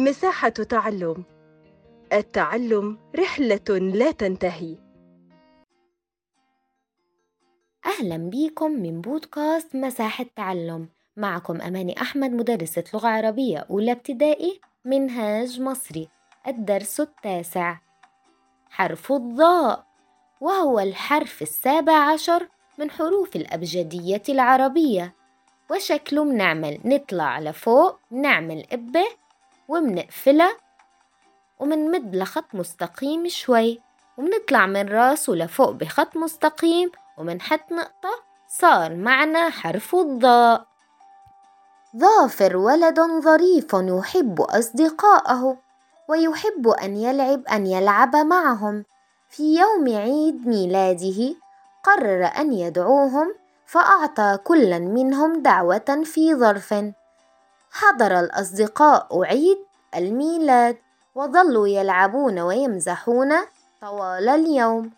مساحة تعلم. التعلم رحلة لا تنتهي. أهلا بيكم من بودكاست مساحة تعلم. معكم أماني أحمد مدرسة لغة عربية أولى ابتدائي منهاج مصري. الدرس التاسع. حرف الضاء. وهو الحرف السابع عشر من حروف الأبجدية العربية. وشكله بنعمل نطلع لفوق نعمل إبة ومنقفلها ومنمد لخط مستقيم شوي ومنطلع من راسه لفوق بخط مستقيم ومنحط نقطة صار معنا حرف الضاء. ظافر ولد ظريف يحب أصدقاءه ويحب أن يلعب أن يلعب معهم. في يوم عيد ميلاده قرر أن يدعوهم فأعطى كلا منهم دعوة في ظرف. حضر الأصدقاء عيد الميلاد وظلوا يلعبون ويمزحون طوال اليوم.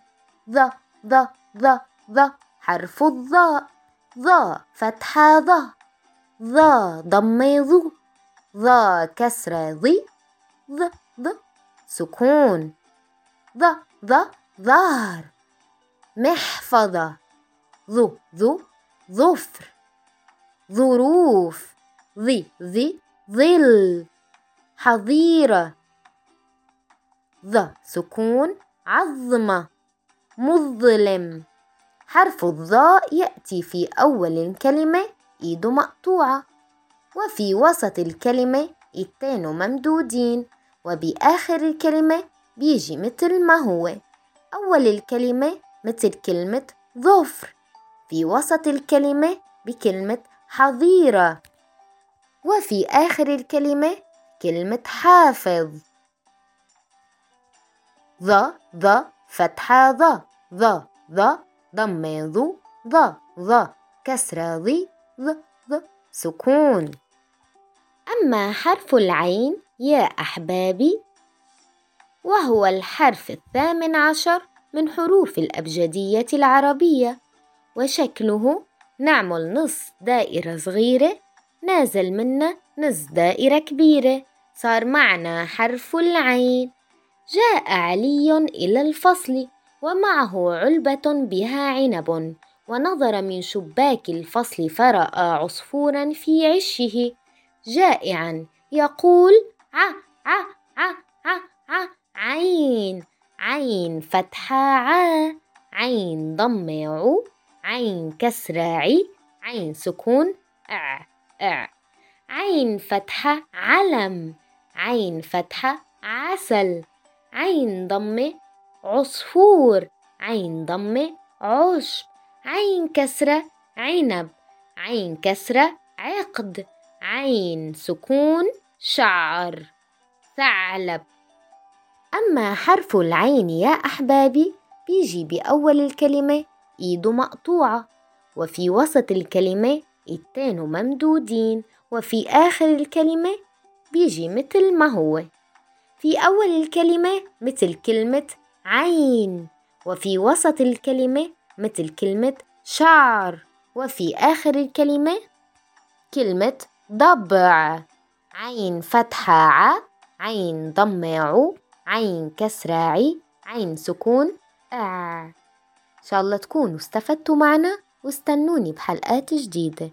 ظ ظ ظ ظ حرف الظاء ظا فتحة ظ ظا ضم ظو ظا كسرة ظي ظ ظ سكون ظ ظ ظهر محفظة ظو ذو ظفر ظروف. ظي ظي ظل حظيرة. ظ سكون عظمة مظلم. حرف الظاء يأتي في أول الكلمة إيده مقطوعة وفي وسط الكلمة التين ممدودين وبآخر الكلمة بيجي مثل ما هو. أول الكلمة مثل كلمة ظفر في وسط الكلمة بكلمة حظيرة. وفي آخر الكلمة كلمة حافظ. ظ ظ فتحة ظ ظ ظ ضم ظ ظ ظ كسرة ظ ظ ظ سكون. أما حرف العين يا أحبابي وهو الحرف الثامن عشر من حروف الأبجدية العربية وشكله نعمل نص دائرة صغيرة نازل منها نص دائرة كبيرة صار معنا حرف العين. جاء علي إلى الفصل ومعه علبة بها عنب ونظر من شباك الفصل فرأى عصفورا في عشه. جائعا يقول ع ع ع ع ع عين عين فتحة ع عين ضم عو عين كسرة عي عين سكون أع أع عين فتحة علم. عين فتحة عسل. عين ضمة عصفور. عين ضمة عشب. عين كسرة عنب. عين كسرة عقد. عين سكون شعر. ثعلب. أما حرف العين يا أحبابي بيجي بأول الكلمة إيده مقطوعة. وفي وسط الكلمة التين ممدودين وفي آخر الكلمة بيجي مثل ما هو. في أول الكلمة مثل كلمة عين وفي وسط الكلمة مثل كلمة شعر وفي آخر الكلمة كلمة ضبع. عين فتحة ع عين ضم عو عين كسرة عي عين سكون أع إن شاء الله تكونوا استفدتوا معنا. واستنوني بحلقات جديدة.